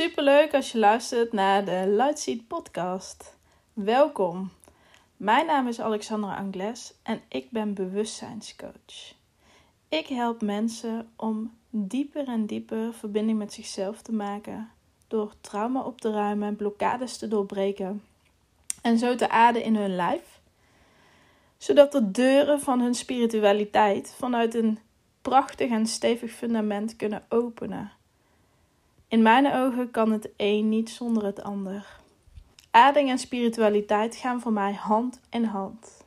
Superleuk als je luistert naar de Lightseed podcast. Welkom. Mijn naam is Alexandra Angles en ik ben bewustzijnscoach. Ik help mensen om dieper en dieper verbinding met zichzelf te maken door trauma op te ruimen en blokkades te doorbreken en zo te aarden in hun lijf, zodat de deuren van hun spiritualiteit vanuit een prachtig en stevig fundament kunnen openen in mijn ogen kan het een niet zonder het ander. Aarding en spiritualiteit gaan voor mij hand in hand.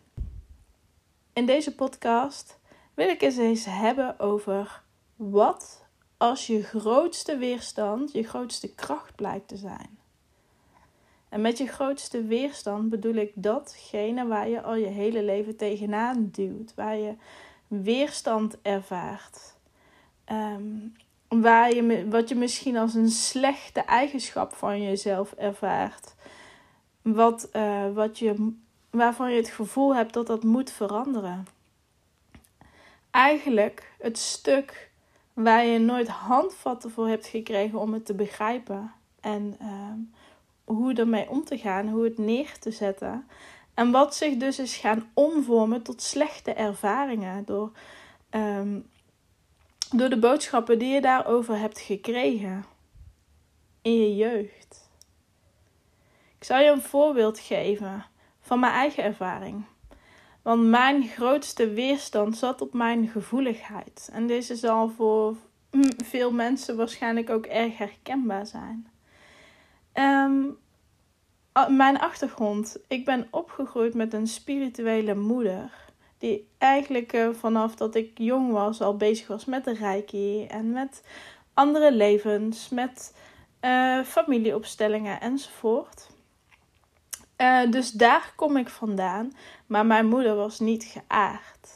In deze podcast wil ik het eens hebben over wat als je grootste weerstand je grootste kracht blijkt te zijn. En met je grootste weerstand bedoel ik datgene waar je al je hele leven tegenaan duwt, waar je weerstand ervaart. Um, waar je, wat je misschien als een slechte eigenschap van jezelf ervaart. Wat, uh, wat je, waarvan je het gevoel hebt dat dat moet veranderen. Eigenlijk het stuk waar je nooit handvatten voor hebt gekregen om het te begrijpen. En uh, hoe ermee om te gaan, hoe het neer te zetten. En wat zich dus is gaan omvormen tot slechte ervaringen. Door um, door de boodschappen die je daarover hebt gekregen in je jeugd. Ik zal je een voorbeeld geven van mijn eigen ervaring. Want mijn grootste weerstand zat op mijn gevoeligheid. En deze zal voor veel mensen waarschijnlijk ook erg herkenbaar zijn. Um, mijn achtergrond. Ik ben opgegroeid met een spirituele moeder die eigenlijk uh, vanaf dat ik jong was al bezig was met de reiki en met andere levens, met uh, familieopstellingen enzovoort. Uh, dus daar kom ik vandaan, maar mijn moeder was niet geaard.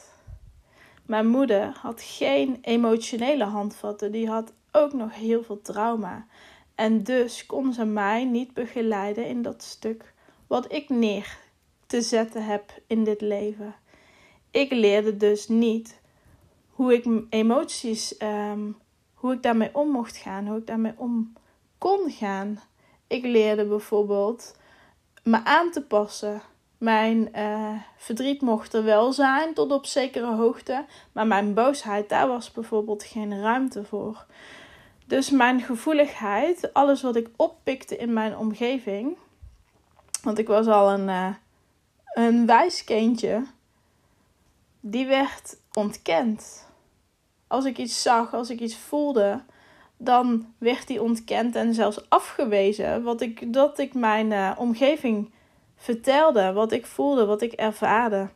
Mijn moeder had geen emotionele handvatten, die had ook nog heel veel trauma. En dus kon ze mij niet begeleiden in dat stuk wat ik neer te zetten heb in dit leven ik leerde dus niet hoe ik emoties, um, hoe ik daarmee om mocht gaan, hoe ik daarmee om kon gaan. Ik leerde bijvoorbeeld me aan te passen. Mijn uh, verdriet mocht er wel zijn tot op zekere hoogte, maar mijn boosheid, daar was bijvoorbeeld geen ruimte voor. Dus mijn gevoeligheid, alles wat ik oppikte in mijn omgeving, want ik was al een, uh, een wijs kindje, die werd ontkend. Als ik iets zag, als ik iets voelde, dan werd die ontkend en zelfs afgewezen. Wat ik, dat ik mijn uh, omgeving vertelde, wat ik voelde, wat ik ervaarde.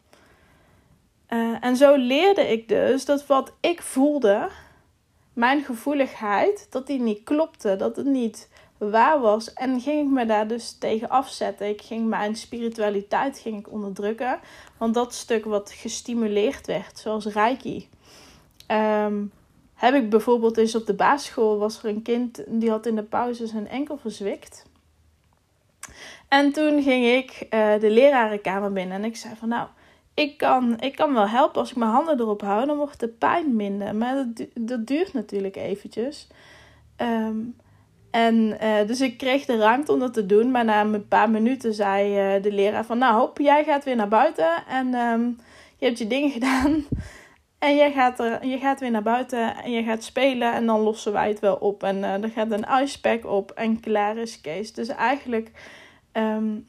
Uh, en zo leerde ik dus dat wat ik voelde, mijn gevoeligheid, dat die niet klopte, dat het niet waar was. En ging ik me daar dus tegen afzetten. Ik ging mijn spiritualiteit ging ik onderdrukken. Want dat stuk wat gestimuleerd werd, zoals Reiki. Um, heb ik bijvoorbeeld eens op de basisschool was er een kind die had in de pauze zijn enkel verzwikt. En toen ging ik uh, de lerarenkamer binnen en ik zei van nou, ik kan, ik kan wel helpen als ik mijn handen erop hou, dan wordt de pijn minder. Maar dat, duurt natuurlijk eventjes. Um, en uh, dus ik kreeg de ruimte om dat te doen. Maar na een paar minuten zei uh, de leraar van... Nou hop, jij gaat weer naar buiten. En um, je hebt je dingen gedaan. En jij gaat, er, je gaat weer naar buiten. En je gaat spelen. En dan lossen wij het wel op. En uh, er gaat een icepack op. En klaar is Kees. Dus eigenlijk... Um,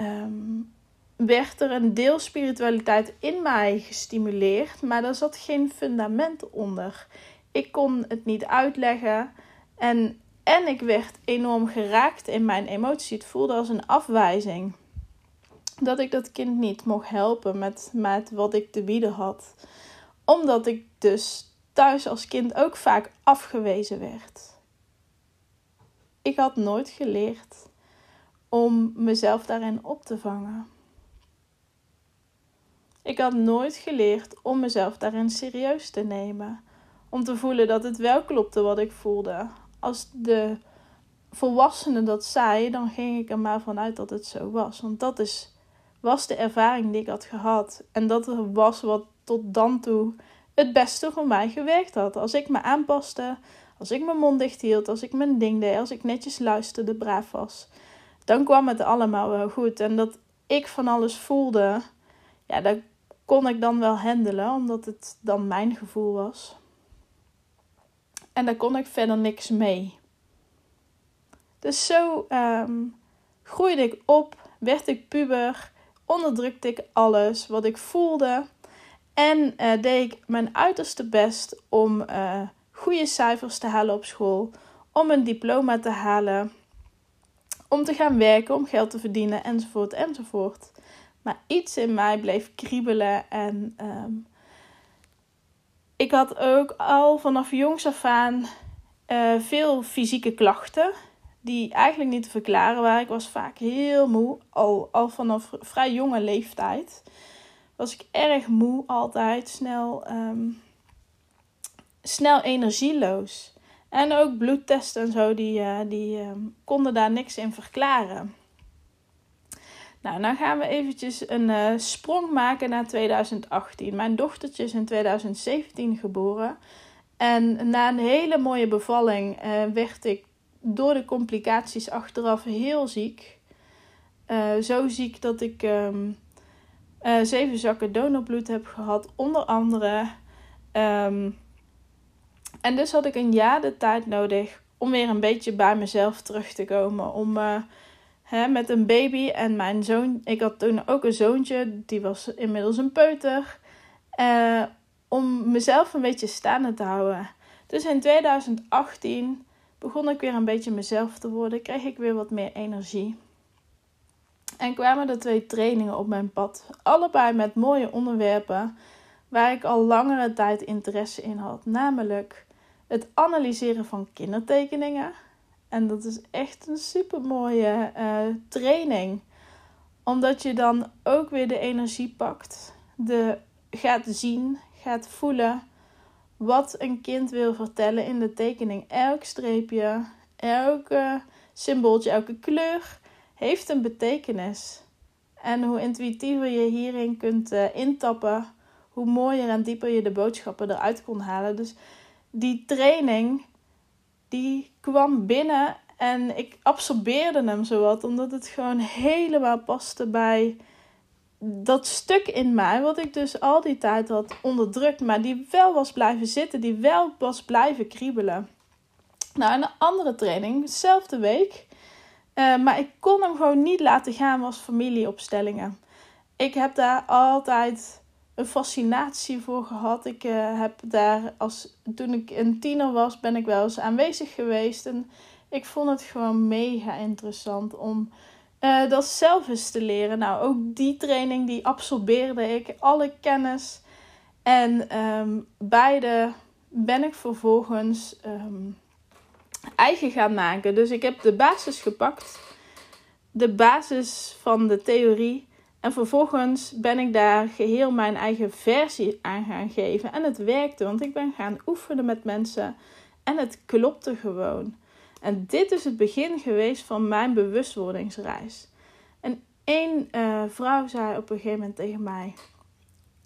um, werd er een deel spiritualiteit in mij gestimuleerd. Maar er zat geen fundament onder. Ik kon het niet uitleggen. En en ik werd enorm geraakt in mijn emotie. Het voelde als een afwijzing. Dat ik dat kind niet mocht helpen met, met wat ik te bieden had. Omdat ik dus thuis als kind ook vaak afgewezen werd. Ik had nooit geleerd om mezelf daarin op te vangen. Ik had nooit geleerd om mezelf daarin serieus te nemen. Om te voelen dat het wel klopte wat ik voelde als de volwassene dat zei, dan ging ik er maar vanuit dat het zo was. Want dat is, was de ervaring die ik had gehad. En dat was wat tot dan toe het beste voor mij gewerkt had. Als ik me aanpaste, Als ik mijn mond dicht hield, als ik mijn ding deed, als ik netjes luisterde, braaf was, dan kwam het allemaal wel goed. En dat ik van alles voelde, ja, dat kon ik dan wel handelen, omdat het dan mijn gevoel was. En daar kon ik verder niks mee. Dus zo ehm, groeide ik op, werd ik puber, onderdrukte ik alles wat ik voelde. En uh, deed ik mijn uiterste best om uh, goede cijfers te halen op school, om een diploma te halen, om te gaan werken, om geld te verdienen, enzovoort, enzovoort. Maar iets in mij bleef kriebelen en um, ik had ook al vanaf jongs af aan uh, veel fysieke klachten die eigenlijk niet te verklaren waren. Ik was vaak heel moe, al, al vanaf vrij jonge leeftijd. Was ik erg moe altijd, snel, um, snel energieloos. En ook bloedtesten en zo, die, uh, die um, konden daar niks in verklaren. Nou, dan gaan we eventjes een uh, sprong maken naar 2018. Mijn dochtertje is in 2017 geboren. En na een hele mooie bevalling uh, werd ik door de complicaties achteraf heel ziek. Uh, zo ziek dat ik um, zeven zakken donorbloed heb gehad, onder andere. Um, en dus had ik een jaar de tijd nodig om weer een beetje bij mezelf terug te komen. Om hè, met een baby en mijn zoon. Ik had toen ook een zoontje, die was inmiddels een peuter. Uh, om mezelf een beetje staande te houden. Dus in 2018 begon ik weer een beetje mezelf te worden. Kreeg ik weer wat meer energie. En kwamen er twee trainingen op mijn pad. Allebei met mooie onderwerpen waar ik al langere tijd interesse in had. Namelijk het analyseren van kindertekeningen en dat is echt een super mooie uh, training. Omdat je dan ook weer de energie pakt. De, gaat zien, gaat voelen wat een kind wil vertellen in de tekening. Elk streepje, elk symbooltje, elke kleur heeft een betekenis. En hoe intuïtiever je hierin kunt uh, intappen, hoe mooier en dieper je de boodschappen eruit kon halen. Dus die training die kwam binnen en ik absorbeerde hem zowat, omdat het gewoon helemaal paste bij dat stuk in mij, wat ik dus al die tijd had onderdrukt, maar die wel was blijven zitten, die wel was blijven kriebelen. Nou, een andere training, dezelfde week, uh, maar ik kon hem gewoon niet laten gaan als familieopstellingen. Ik heb daar altijd een fascinatie voor gehad. Ik uh, heb daar als toen ik een tiener was, ben ik wel eens aanwezig geweest. En ik vond het gewoon mega interessant om uh, dat zelf eens te leren. Nou, ook die training die absorbeerde ik, alle kennis. En um, beide ben ik vervolgens um, eigen gaan maken. Dus ik heb de basis gepakt. De basis van de theorie en vervolgens ben ik daar geheel mijn eigen versie aan gaan geven. En het werkte, want ik ben gaan oefenen met mensen. En het klopte gewoon. En dit is het begin geweest van mijn bewustwordingsreis. En één uh, vrouw zei op een gegeven moment tegen mij: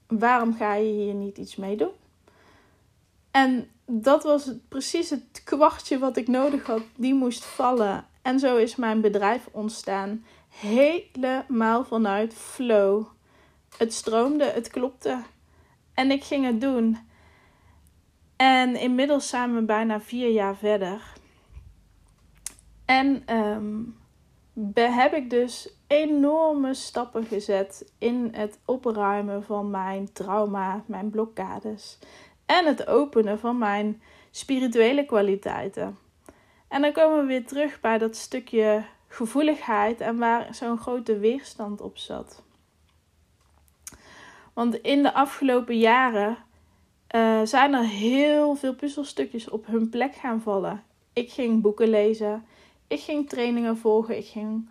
Waarom ga je hier niet iets mee doen? En dat was precies het kwartje wat ik nodig had. Die moest vallen. En zo is mijn bedrijf ontstaan helemaal vanuit flow. Het stroomde, het klopte. En ik ging het doen. En inmiddels zijn we bijna vier jaar verder. En um, heb ik dus enorme stappen gezet in het opruimen van mijn trauma, mijn blokkades. En het openen van mijn spirituele kwaliteiten. En dan komen we weer terug bij dat stukje gevoeligheid en waar zo'n grote weerstand op zat. Want in de afgelopen jaren uh, zijn er heel veel puzzelstukjes op hun plek gaan vallen. Ik ging boeken lezen, ik ging trainingen volgen, ik ging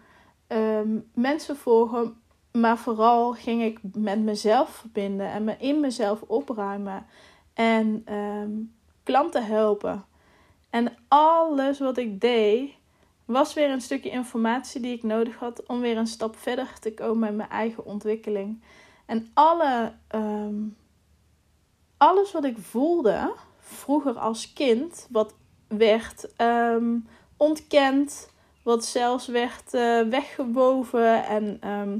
um, mensen volgen, maar vooral ging ik met mezelf verbinden en me in mezelf opruimen en um, klanten helpen. En alles wat ik deed, was weer een stukje informatie die ik nodig had om weer een stap verder te komen in mijn eigen ontwikkeling. En alle, um, alles wat ik voelde vroeger als kind, wat werd ehm, ontkend, wat zelfs werd uh, weggewoven en ehm,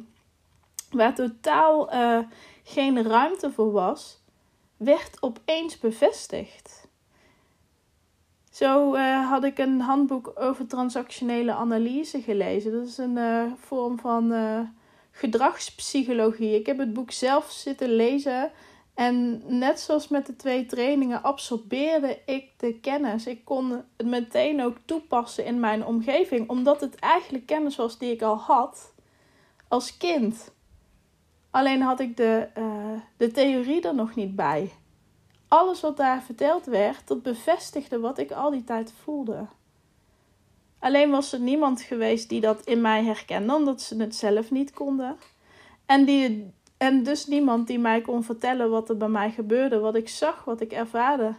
waar totaal uh, geen ruimte voor was, werd opeens bevestigd. Zo uh, had ik een handboek over transactionele analyse gelezen. Dat is een uh, vorm van uh, gedragspsychologie. Ik heb het boek zelf zitten lezen. En net zoals met de twee trainingen absorbeerde ik de kennis. Ik kon het meteen ook toepassen in mijn omgeving, omdat het eigenlijk kennis was die ik al had als kind. Alleen had ik de, de theorie er nog niet bij alles wat daar verteld werd, dat bevestigde wat ik al die tijd voelde. Alleen was er niemand geweest die dat in mij herkende, omdat ze het zelf niet konden. En, die, en dus niemand die mij kon vertellen wat er bij mij gebeurde, wat ik zag, wat ik ervaarde.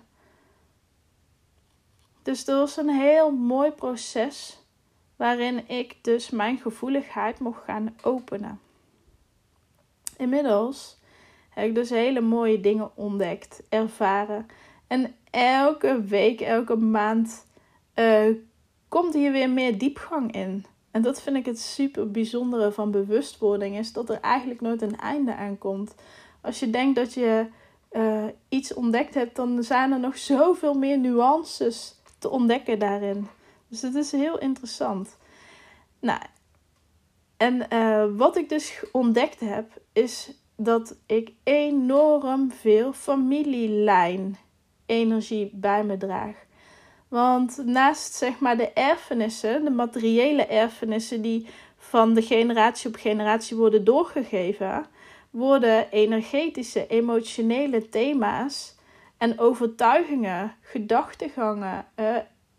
Dus dat was een heel mooi proces waarin ik dus mijn gevoeligheid mocht gaan openen. Inmiddels heb ik dus hele mooie dingen ontdekt, ervaren. En elke week, elke maand uh, komt hier weer meer diepgang in. En dat vind ik het super bijzondere van bewustwording, is dat er eigenlijk nooit een einde aan komt. Als je denkt dat je uh, iets ontdekt hebt, dan zijn er nog zoveel meer nuances te ontdekken daarin. Dus het is heel interessant. Nou, en uh, wat ik dus ontdekt heb, is dat ik enorm veel familielijn energie bij me draag. Want naast zeg maar de erfenissen, de materiële erfenissen die van de generatie op generatie worden doorgegeven, worden energetische, emotionele thema's en overtuigingen, gedachtegangen, uh,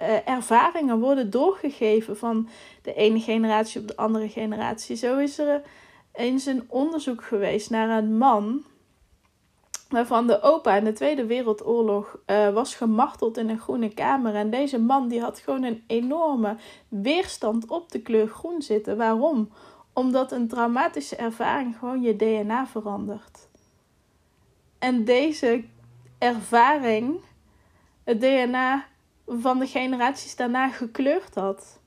uh, ervaringen worden doorgegeven van de ene generatie op de andere generatie. Zo is er eens een onderzoek geweest naar een man waarvan de opa in de Tweede Wereldoorlog uh, was gemarteld in een groene kamer. En deze man die had gewoon een enorme weerstand op de kleur groen zitten. Waarom? Omdat een traumatische ervaring gewoon je DNA verandert. En deze ervaring het DNA van de generaties daarna gekleurd had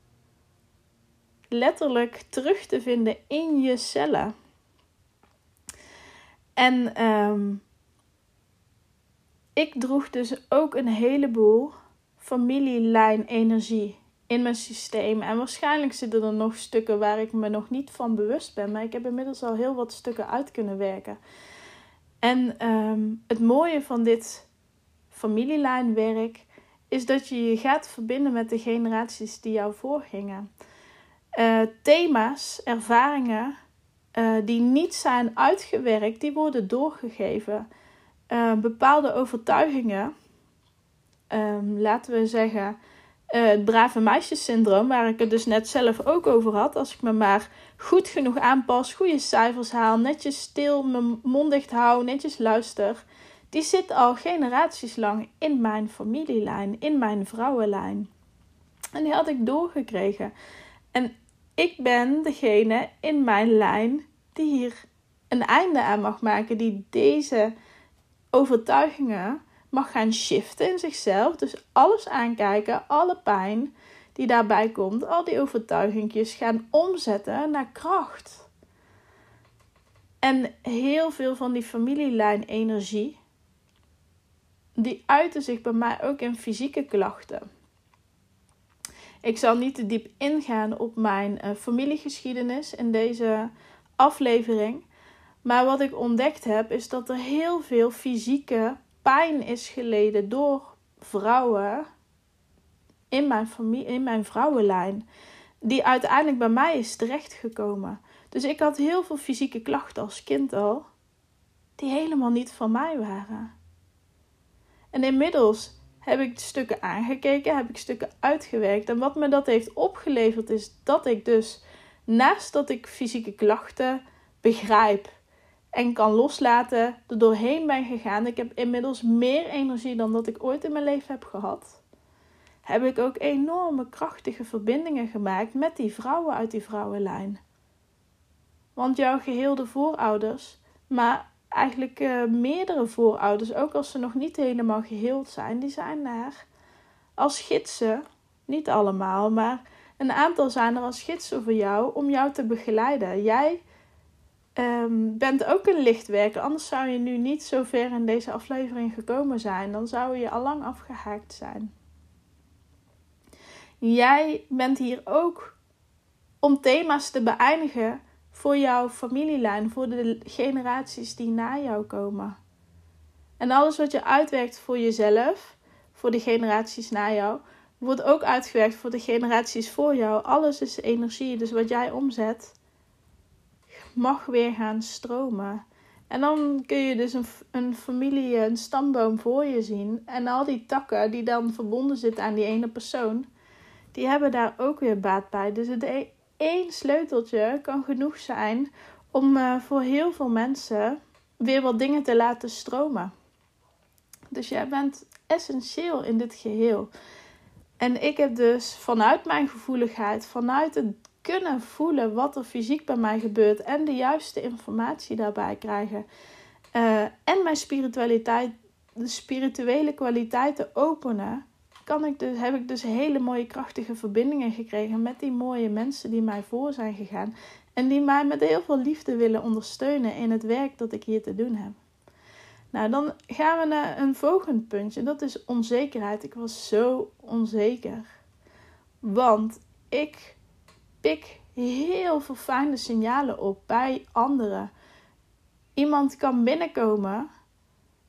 letterlijk terug te vinden in je cellen. En um, ik droeg dus ook een heleboel familielijn-energie in mijn systeem. En waarschijnlijk zitten er nog stukken waar ik me nog niet van bewust ben. Maar ik heb inmiddels al heel wat stukken uit kunnen werken. En um, het mooie van dit familielijnwerk is dat je je gaat verbinden met de generaties die jou voorgingen. Uh, thema's, ervaringen uh, die niet zijn uitgewerkt, die worden doorgegeven. Uh, bepaalde overtuigingen, um, laten we zeggen, het brave meisjessyndroom, waar ik het dus net zelf ook over had. Als ik me maar goed genoeg aanpas, goede cijfers haal, netjes stil, mijn mond dicht hou, netjes luister. Die zit al generaties lang in mijn familielijn, in mijn vrouwenlijn. En die had ik doorgekregen. En ik ben degene in mijn lijn die hier een einde aan mag maken, die deze overtuigingen mag gaan shiften in zichzelf. Dus alles aankijken, alle pijn die daarbij komt, al die overtuigingjes gaan omzetten naar kracht. En heel veel van die familielijn energie, die uiten zich bij mij ook in fysieke klachten. Ik zal niet te diep ingaan op mijn uh, familiegeschiedenis in deze aflevering. Maar wat ik ontdekt heb, is dat er heel veel fysieke pijn is geleden door vrouwen in mijn, familie, in mijn vrouwenlijn. Die uiteindelijk bij mij is terechtgekomen. Dus ik had heel veel fysieke klachten als kind al, die helemaal niet van mij waren. En inmiddels heb ik stukken aangekeken, heb ik stukken uitgewerkt. En wat me dat heeft opgeleverd is dat ik dus naast dat ik fysieke klachten begrijp en kan loslaten, er doorheen ben gegaan. Ik heb inmiddels meer energie dan dat ik ooit in mijn leven heb gehad. Heb ik ook enorme krachtige verbindingen gemaakt met die vrouwen uit die vrouwenlijn. Want jouw geheelde voorouders, maar eigenlijk uh, meerdere voorouders, ook als ze nog niet helemaal geheeld zijn, die zijn naar als gidsen, niet allemaal, maar een aantal zijn er als gidsen voor jou om jou te begeleiden. Jij um, bent ook een lichtwerker, anders zou je nu niet zo ver in deze aflevering gekomen zijn. Dan zou je al lang afgehaakt zijn. Jij bent hier ook om thema's te beëindigen voor jouw familielijn, voor de generaties die na jou komen. En alles wat je uitwerkt voor jezelf, voor de generaties na jou, wordt ook uitgewerkt voor de generaties voor jou. Alles is energie, dus wat jij omzet, mag weer gaan stromen. En dan kun je dus een, een familie, een stamboom voor je zien. En al die takken die dan verbonden zitten aan die ene persoon, die hebben daar ook weer baat bij. Dus het e-, één sleuteltje kan genoeg zijn om uh, voor heel veel mensen weer wat dingen te laten stromen. Dus jij bent essentieel in dit geheel. En ik heb dus vanuit mijn gevoeligheid, vanuit het kunnen voelen wat er fysiek bij mij gebeurt en de juiste informatie daarbij krijgen. Uh, en mijn spiritualiteit, de spirituele kwaliteiten openen, kan ik dus, heb ik dus hele mooie krachtige verbindingen gekregen met die mooie mensen die mij voor zijn gegaan. En die mij met heel veel liefde willen ondersteunen in het werk dat ik hier te doen heb. Nou, dan gaan we naar een volgend puntje. Dat is onzekerheid. Ik was zo onzeker. Want ik pik heel veel fijne signalen op bij anderen. Iemand kan binnenkomen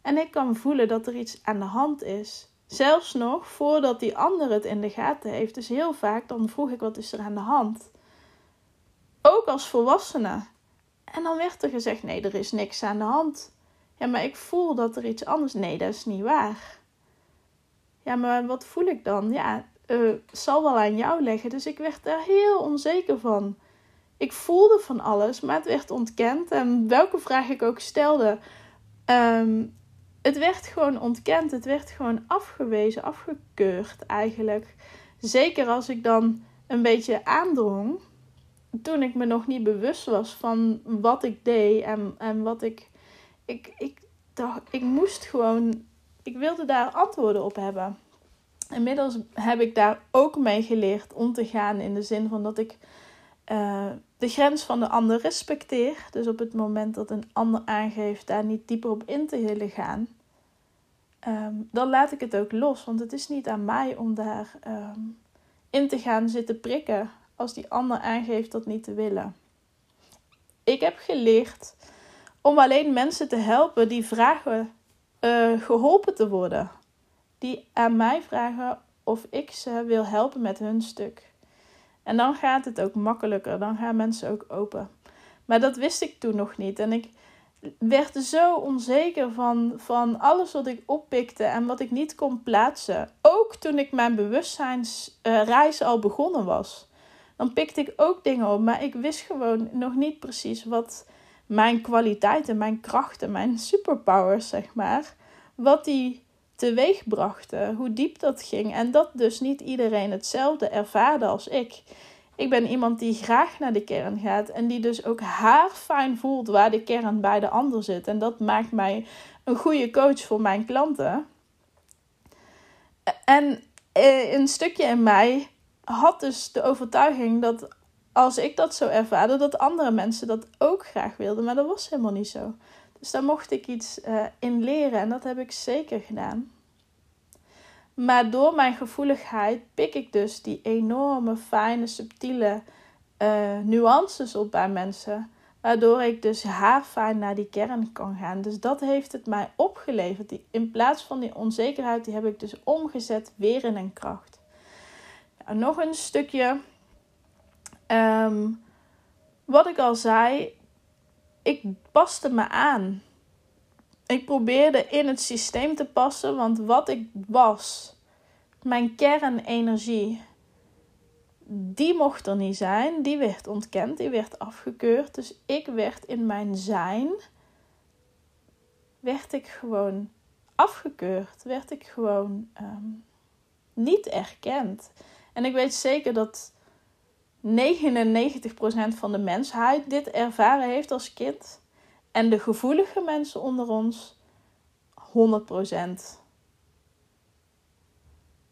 en ik kan voelen dat er iets aan de hand is. Zelfs nog voordat die ander het in de gaten heeft. Dus heel vaak dan vroeg ik wat is er aan de hand. Ook als volwassene. En dan werd er gezegd nee, er is niks aan de hand. Ja, maar ik voel dat er iets anders. Nee, dat is niet waar. Ja, maar wat voel ik dan? Ja, uh, zal wel aan jou leggen. Dus ik werd daar heel onzeker van. Ik voelde van alles, maar het werd ontkend. En welke vraag ik ook stelde, um, het werd gewoon ontkend. Het werd gewoon afgewezen, afgekeurd eigenlijk. Zeker als ik dan een beetje aandrong. Toen ik me nog niet bewust was van wat ik deed en, en wat ik. Ik, ik dacht, ik moest gewoon. Ik wilde daar antwoorden op hebben. Inmiddels heb ik daar ook mee geleerd om te gaan in de zin van dat ik uh, de grens van de ander respecteer. Dus op het moment dat een ander aangeeft daar niet dieper op in te willen gaan, um, dan laat ik het ook los. Want het is niet aan mij om daar um, in te gaan zitten prikken als die ander aangeeft dat niet te willen. Ik heb geleerd om alleen mensen te helpen die vragen uh, geholpen te worden die aan mij vragen of ik ze wil helpen met hun stuk. En dan gaat het ook makkelijker, dan gaan mensen ook open. Maar dat wist ik toen nog niet. En ik werd zo onzeker van, van alles wat ik oppikte en wat ik niet kon plaatsen. Ook toen ik mijn bewustzijnsreis al begonnen was. Dan pikte ik ook dingen op, maar ik wist gewoon nog niet precies wat mijn kwaliteiten, mijn krachten, mijn superpowers, zeg maar, wat die teweeg brachten, hoe diep dat ging en dat dus niet iedereen hetzelfde ervaarde als ik. Ik ben iemand die graag naar de kern gaat en die dus ook haar fijn voelt waar de kern bij de ander zit. En dat maakt mij een goede coach voor mijn klanten. En eh, een stukje in mij had dus de overtuiging dat als ik dat zo ervaarde, dat andere mensen dat ook graag wilden. Maar dat was helemaal niet zo. Dus daar mocht ik iets uh, in leren en dat heb ik zeker gedaan. Maar door mijn gevoeligheid pik ik dus die enorme, fijne, subtiele uh, nuances op bij mensen. Waardoor ik dus haarfijn naar die kern kan gaan. Dus dat heeft het mij opgeleverd. In plaats van die onzekerheid, die heb ik dus omgezet weer in een kracht. Nou, nog een stukje. Um, wat ik al zei, ik paste me aan. Ik probeerde in het systeem te passen, want wat ik was, mijn kernenergie, die mocht er niet zijn. Die werd ontkend, die werd afgekeurd. Dus ik werd in mijn zijn, werd ik gewoon afgekeurd. Werd ik gewoon um, niet erkend. En ik weet zeker dat 99% van de mensheid dit ervaren heeft als kind. En de gevoelige mensen onder ons 100%.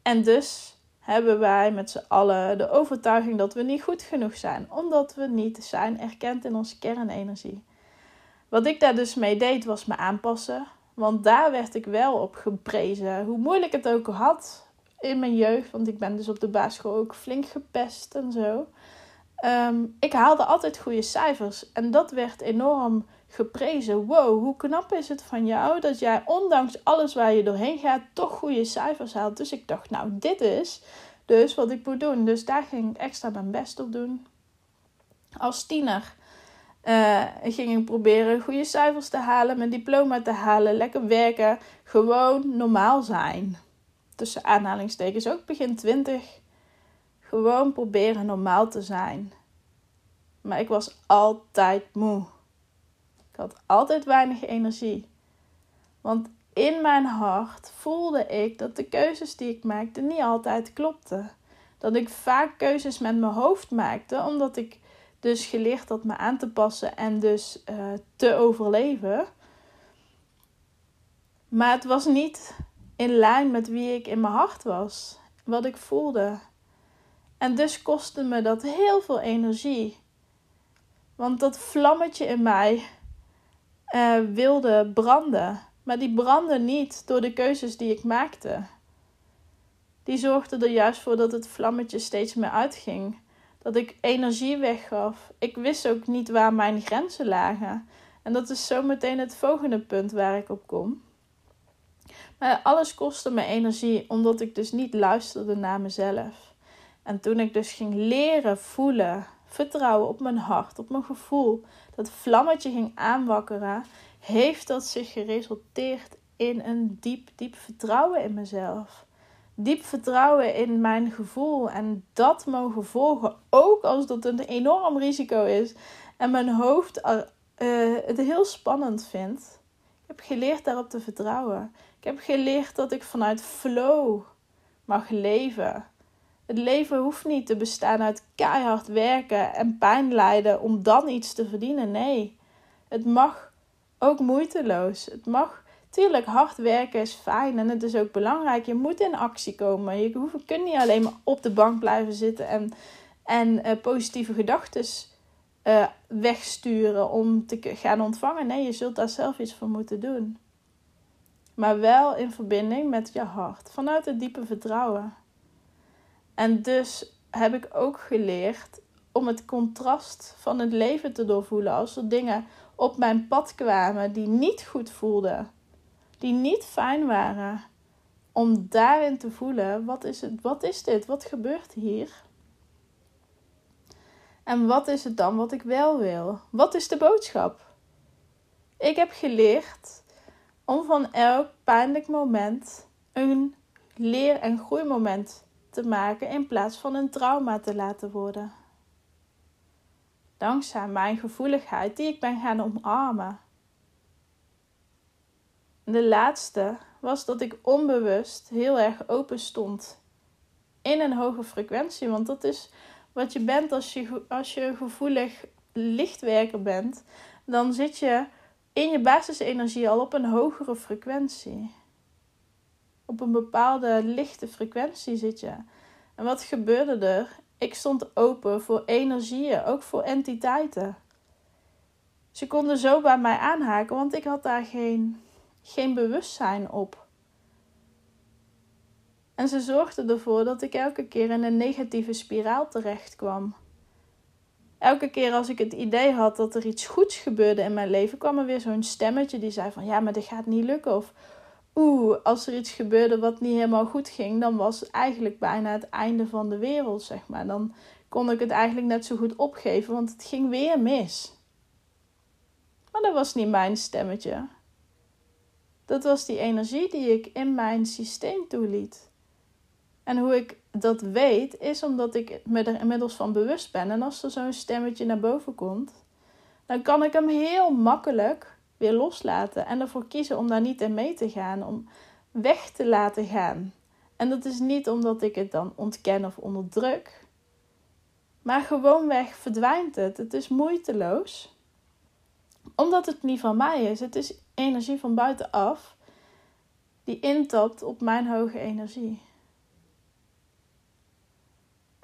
En dus hebben wij met z'n allen de overtuiging dat we niet goed genoeg zijn, omdat we niet zijn erkend in onze kernenergie. Wat ik daar dus mee deed, was me aanpassen. Want daar werd ik wel op geprezen. Hoe moeilijk het ook had in mijn jeugd. Want ik ben dus op de basisschool ook flink gepest en zo. Ehm, ik haalde altijd goede cijfers. En dat werd enorm geprezen. Wow, hoe knap is het van jou dat jij ondanks alles waar je doorheen gaat toch goede cijfers haalt. Dus ik dacht, nou, dit is dus wat ik moet doen. Dus daar ging ik extra mijn best op doen. Als tiener uh, ging ik proberen goede cijfers te halen, mijn diploma te halen, lekker werken, gewoon normaal zijn. Tussen aanhalingstekens ook begin 20. Gewoon proberen normaal te zijn. Maar ik was altijd moe. Ik had altijd weinig energie. Want in mijn hart voelde ik dat de keuzes die ik maakte niet altijd klopten. Dat ik vaak keuzes met mijn hoofd maakte, omdat ik dus geleerd had me aan te passen en dus uh, te overleven. Maar het was niet in lijn met wie ik in mijn hart was, wat ik voelde. En dus kostte me dat heel veel energie. Want dat vlammetje in mij uh, wilde branden. Maar die brandde niet door de keuzes die ik maakte. Die zorgde er juist voor dat het vlammetje steeds meer uitging. Dat ik energie weggaf. Ik wist ook niet waar mijn grenzen lagen. En dat is zo meteen het volgende punt waar ik op kom. Maar alles kostte me energie, omdat ik dus niet luisterde naar mezelf. En toen ik dus ging leren voelen, vertrouwen op mijn hart, op mijn gevoel, dat vlammetje ging aanwakkeren, heeft dat zich geresulteerd in een diep, diep vertrouwen in mezelf. Diep vertrouwen in mijn gevoel en dat mogen volgen, ook als dat een enorm risico is en mijn hoofd uh, het heel spannend vindt. Ik heb geleerd daarop te vertrouwen. Ik heb geleerd dat ik vanuit flow mag leven. Het leven hoeft niet te bestaan uit keihard werken en pijn lijden om dan iets te verdienen. Nee, het mag ook moeiteloos. Het mag, tuurlijk, hard werken is fijn en het is ook belangrijk. Je moet in actie komen. Je hoeft, kunt niet alleen maar op de bank blijven zitten en, en uh, positieve gedachten uh, wegsturen om te gaan ontvangen. Nee, je zult daar zelf iets voor moeten doen. Maar wel in verbinding met je hart, vanuit het diepe vertrouwen. En dus heb ik ook geleerd om het contrast van het leven te doorvoelen. Als er dingen op mijn pad kwamen die niet goed voelden, die niet fijn waren, om daarin te voelen: wat is, het, wat is dit? Wat gebeurt hier? En wat is het dan wat ik wel wil? Wat is de boodschap? Ik heb geleerd om van elk pijnlijk moment een leer- en groeimoment te maken in plaats van een trauma te laten worden. Dankzij mijn gevoeligheid die ik ben gaan omarmen. De laatste was dat ik onbewust heel erg open stond in een hoge frequentie. Want dat is wat je bent als je, als je gevoelig lichtwerker bent. Dan zit je in je basisenergie al op een hogere frequentie op een bepaalde lichte frequentie zit je. En wat gebeurde er? Ik stond open voor energieën, ook voor entiteiten. Ze konden zo bij mij aanhaken, want ik had daar geen, geen bewustzijn op. En ze zorgden ervoor dat ik elke keer in een negatieve spiraal terecht kwam. Elke keer als ik het idee had dat er iets goeds gebeurde in mijn leven, kwam er weer zo'n stemmetje die zei van ja, maar dit gaat niet lukken. Of oeh, als er iets gebeurde wat niet helemaal goed ging, dan was eigenlijk bijna het einde van de wereld, zeg maar. Dan kon ik het eigenlijk net zo goed opgeven, want het ging weer mis. Maar dat was niet mijn stemmetje. Dat was die energie die ik in mijn systeem toeliet. En hoe ik dat weet, is omdat ik me er inmiddels van bewust ben. En als er zo'n stemmetje naar boven komt, dan kan ik hem heel makkelijk weer loslaten en ervoor kiezen om daar niet in mee te gaan, om weg te laten gaan. En dat is niet omdat ik het dan ontken of onderdruk, maar gewoonweg verdwijnt het. Het is moeiteloos, omdat het niet van mij is. Het is energie van buitenaf die intapt op mijn hoge energie.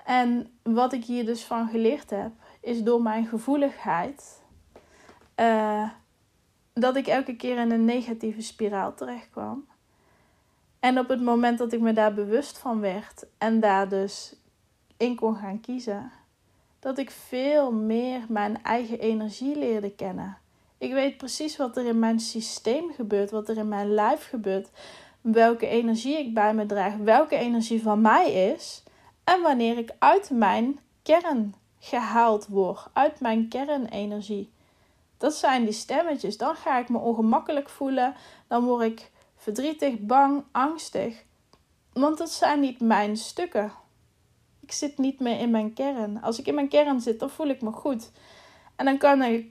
En wat ik hier dus van geleerd heb, is door mijn gevoeligheid. Uh, dat ik elke keer in een negatieve spiraal terecht kwam. En op het moment dat ik me daar bewust van werd en daar dus in kon gaan kiezen, dat ik veel meer mijn eigen energie leerde kennen. Ik weet precies wat er in mijn systeem gebeurt, wat er in mijn lijf gebeurt, welke energie ik bij me draag, welke energie van mij is en wanneer ik uit mijn kern gehaald word, uit mijn kernenergie. Dat zijn die stemmetjes. Dan ga ik me ongemakkelijk voelen, dan word ik verdrietig, bang, angstig. Want dat zijn niet mijn stukken. Ik zit niet meer in mijn kern. Als ik in mijn kern zit, dan voel ik me goed. En dan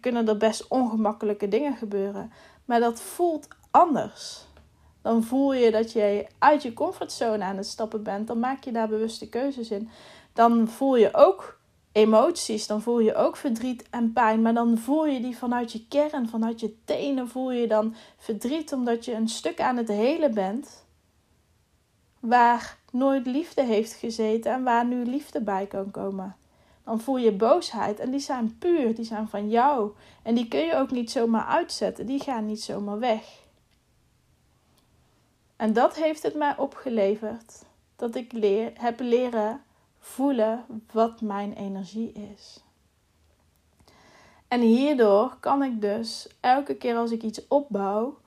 kunnen er best ongemakkelijke dingen gebeuren. Maar dat voelt anders. Dan voel je dat je uit je comfortzone aan het stappen bent. Dan maak je daar bewuste keuzes in. Dan voel je ook emoties. Dan voel je ook verdriet en pijn. Maar dan voel je die vanuit je kern, vanuit je tenen. Voel je dan verdriet omdat je een stuk aan het helen bent. Waar nooit liefde heeft gezeten en waar nu liefde bij kan komen. Dan voel je boosheid en die zijn puur, die zijn van jou. En die kun je ook niet zomaar uitzetten, die gaan niet zomaar weg. En dat heeft het mij opgeleverd dat ik leer, heb leren voelen wat mijn energie is. En hierdoor kan ik dus elke keer als ik iets opbouw,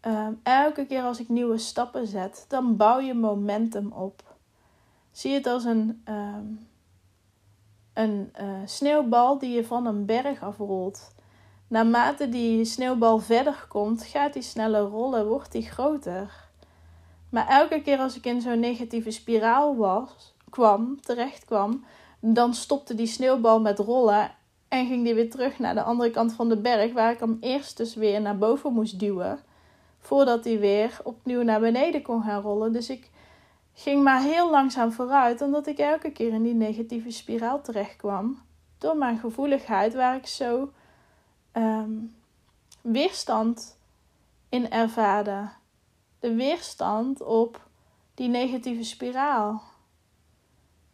ehm, elke keer als ik nieuwe stappen zet, dan bouw je momentum op. Zie het als een, ehm, een uh, sneeuwbal die je van een berg afrolt. Naarmate die sneeuwbal verder komt, gaat die sneller rollen, wordt die groter. Maar elke keer als ik in zo'n negatieve spiraal was, kwam, terecht kwam, dan stopte die sneeuwbal met rollen en ging die weer terug naar de andere kant van de berg, waar ik hem eerst dus weer naar boven moest duwen, voordat hij weer opnieuw naar beneden kon gaan rollen. Dus ik ging maar heel langzaam vooruit, omdat ik elke keer in die negatieve spiraal terecht kwam. Door mijn gevoeligheid, waar ik zo ehm, weerstand in ervaarde. De weerstand op die negatieve spiraal.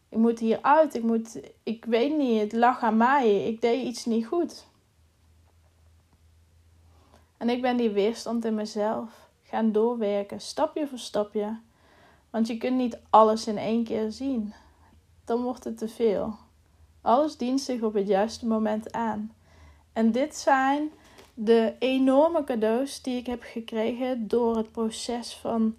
Ik moet hieruit, ik moet, ik weet niet, het lag aan mij, ik deed iets niet goed. En ik ben die weerstand in mezelf gaan doorwerken, stapje voor stapje. Want je kunt niet alles in één keer zien. Dan wordt het te veel. Alles dient zich op het juiste moment aan. En dit zijn de enorme cadeaus die ik heb gekregen door het proces van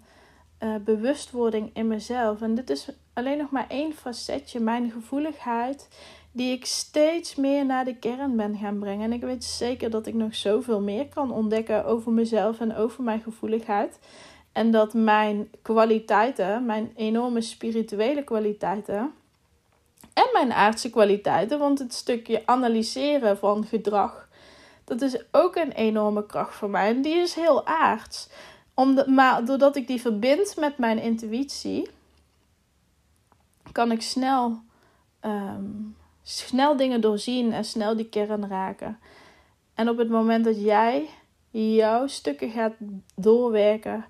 uh, bewustwording in mezelf. En dit is alleen nog maar één facetje, mijn gevoeligheid, die ik steeds meer naar de kern ben gaan brengen. En ik weet zeker dat ik nog zoveel meer kan ontdekken over mezelf en over mijn gevoeligheid. En dat mijn kwaliteiten, mijn enorme spirituele kwaliteiten en mijn aardse kwaliteiten, want het stukje analyseren van gedrag, dat is ook een enorme kracht voor mij. En die is heel aards. Om maar doordat ik die verbind met mijn intuïtie, kan ik snel, ehm, snel dingen doorzien en snel die kern raken. En op het moment dat jij jouw stukken gaat doorwerken,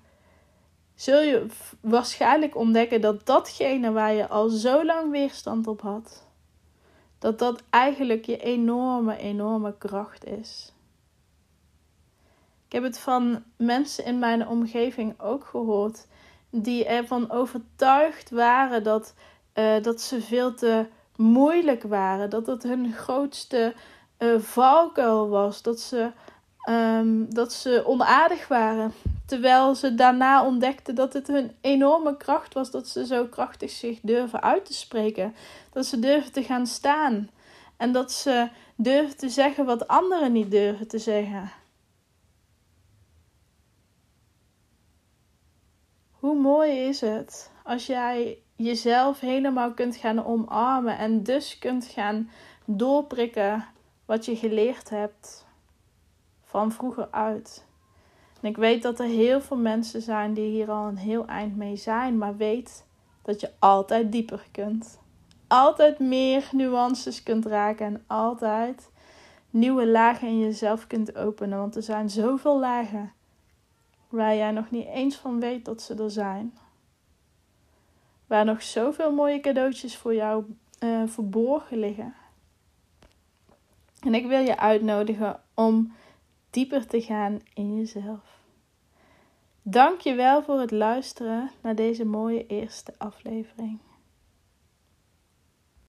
zul je waarschijnlijk ontdekken dat datgene waar je al zo lang weerstand op had, dat dat eigenlijk je enorme, enorme kracht is. Ik heb het van mensen in mijn omgeving ook gehoord die ervan overtuigd waren dat, uh, dat ze veel te moeilijk waren, dat het hun grootste uh, valkuil was, dat ze, um, dat ze onaardig waren. Terwijl ze daarna ontdekten dat het hun enorme kracht was dat ze zo krachtig zich durven uit te spreken. Dat ze durven te gaan staan. En dat ze durven te zeggen wat anderen niet durven te zeggen. Hoe mooi is het als jij jezelf helemaal kunt gaan omarmen en dus kunt gaan doorprikken wat je geleerd hebt van vroeger uit. En ik weet dat er heel veel mensen zijn die hier al een heel eind mee zijn, maar weet dat je altijd dieper kunt. Altijd meer nuances kunt raken en altijd nieuwe lagen in jezelf kunt openen. Want er zijn zoveel lagen waar jij nog niet eens van weet dat ze er zijn. Waar nog zoveel mooie cadeautjes voor jou uh, verborgen liggen. En ik wil je uitnodigen om dieper te gaan in jezelf. Dank je wel voor het luisteren naar deze mooie eerste aflevering.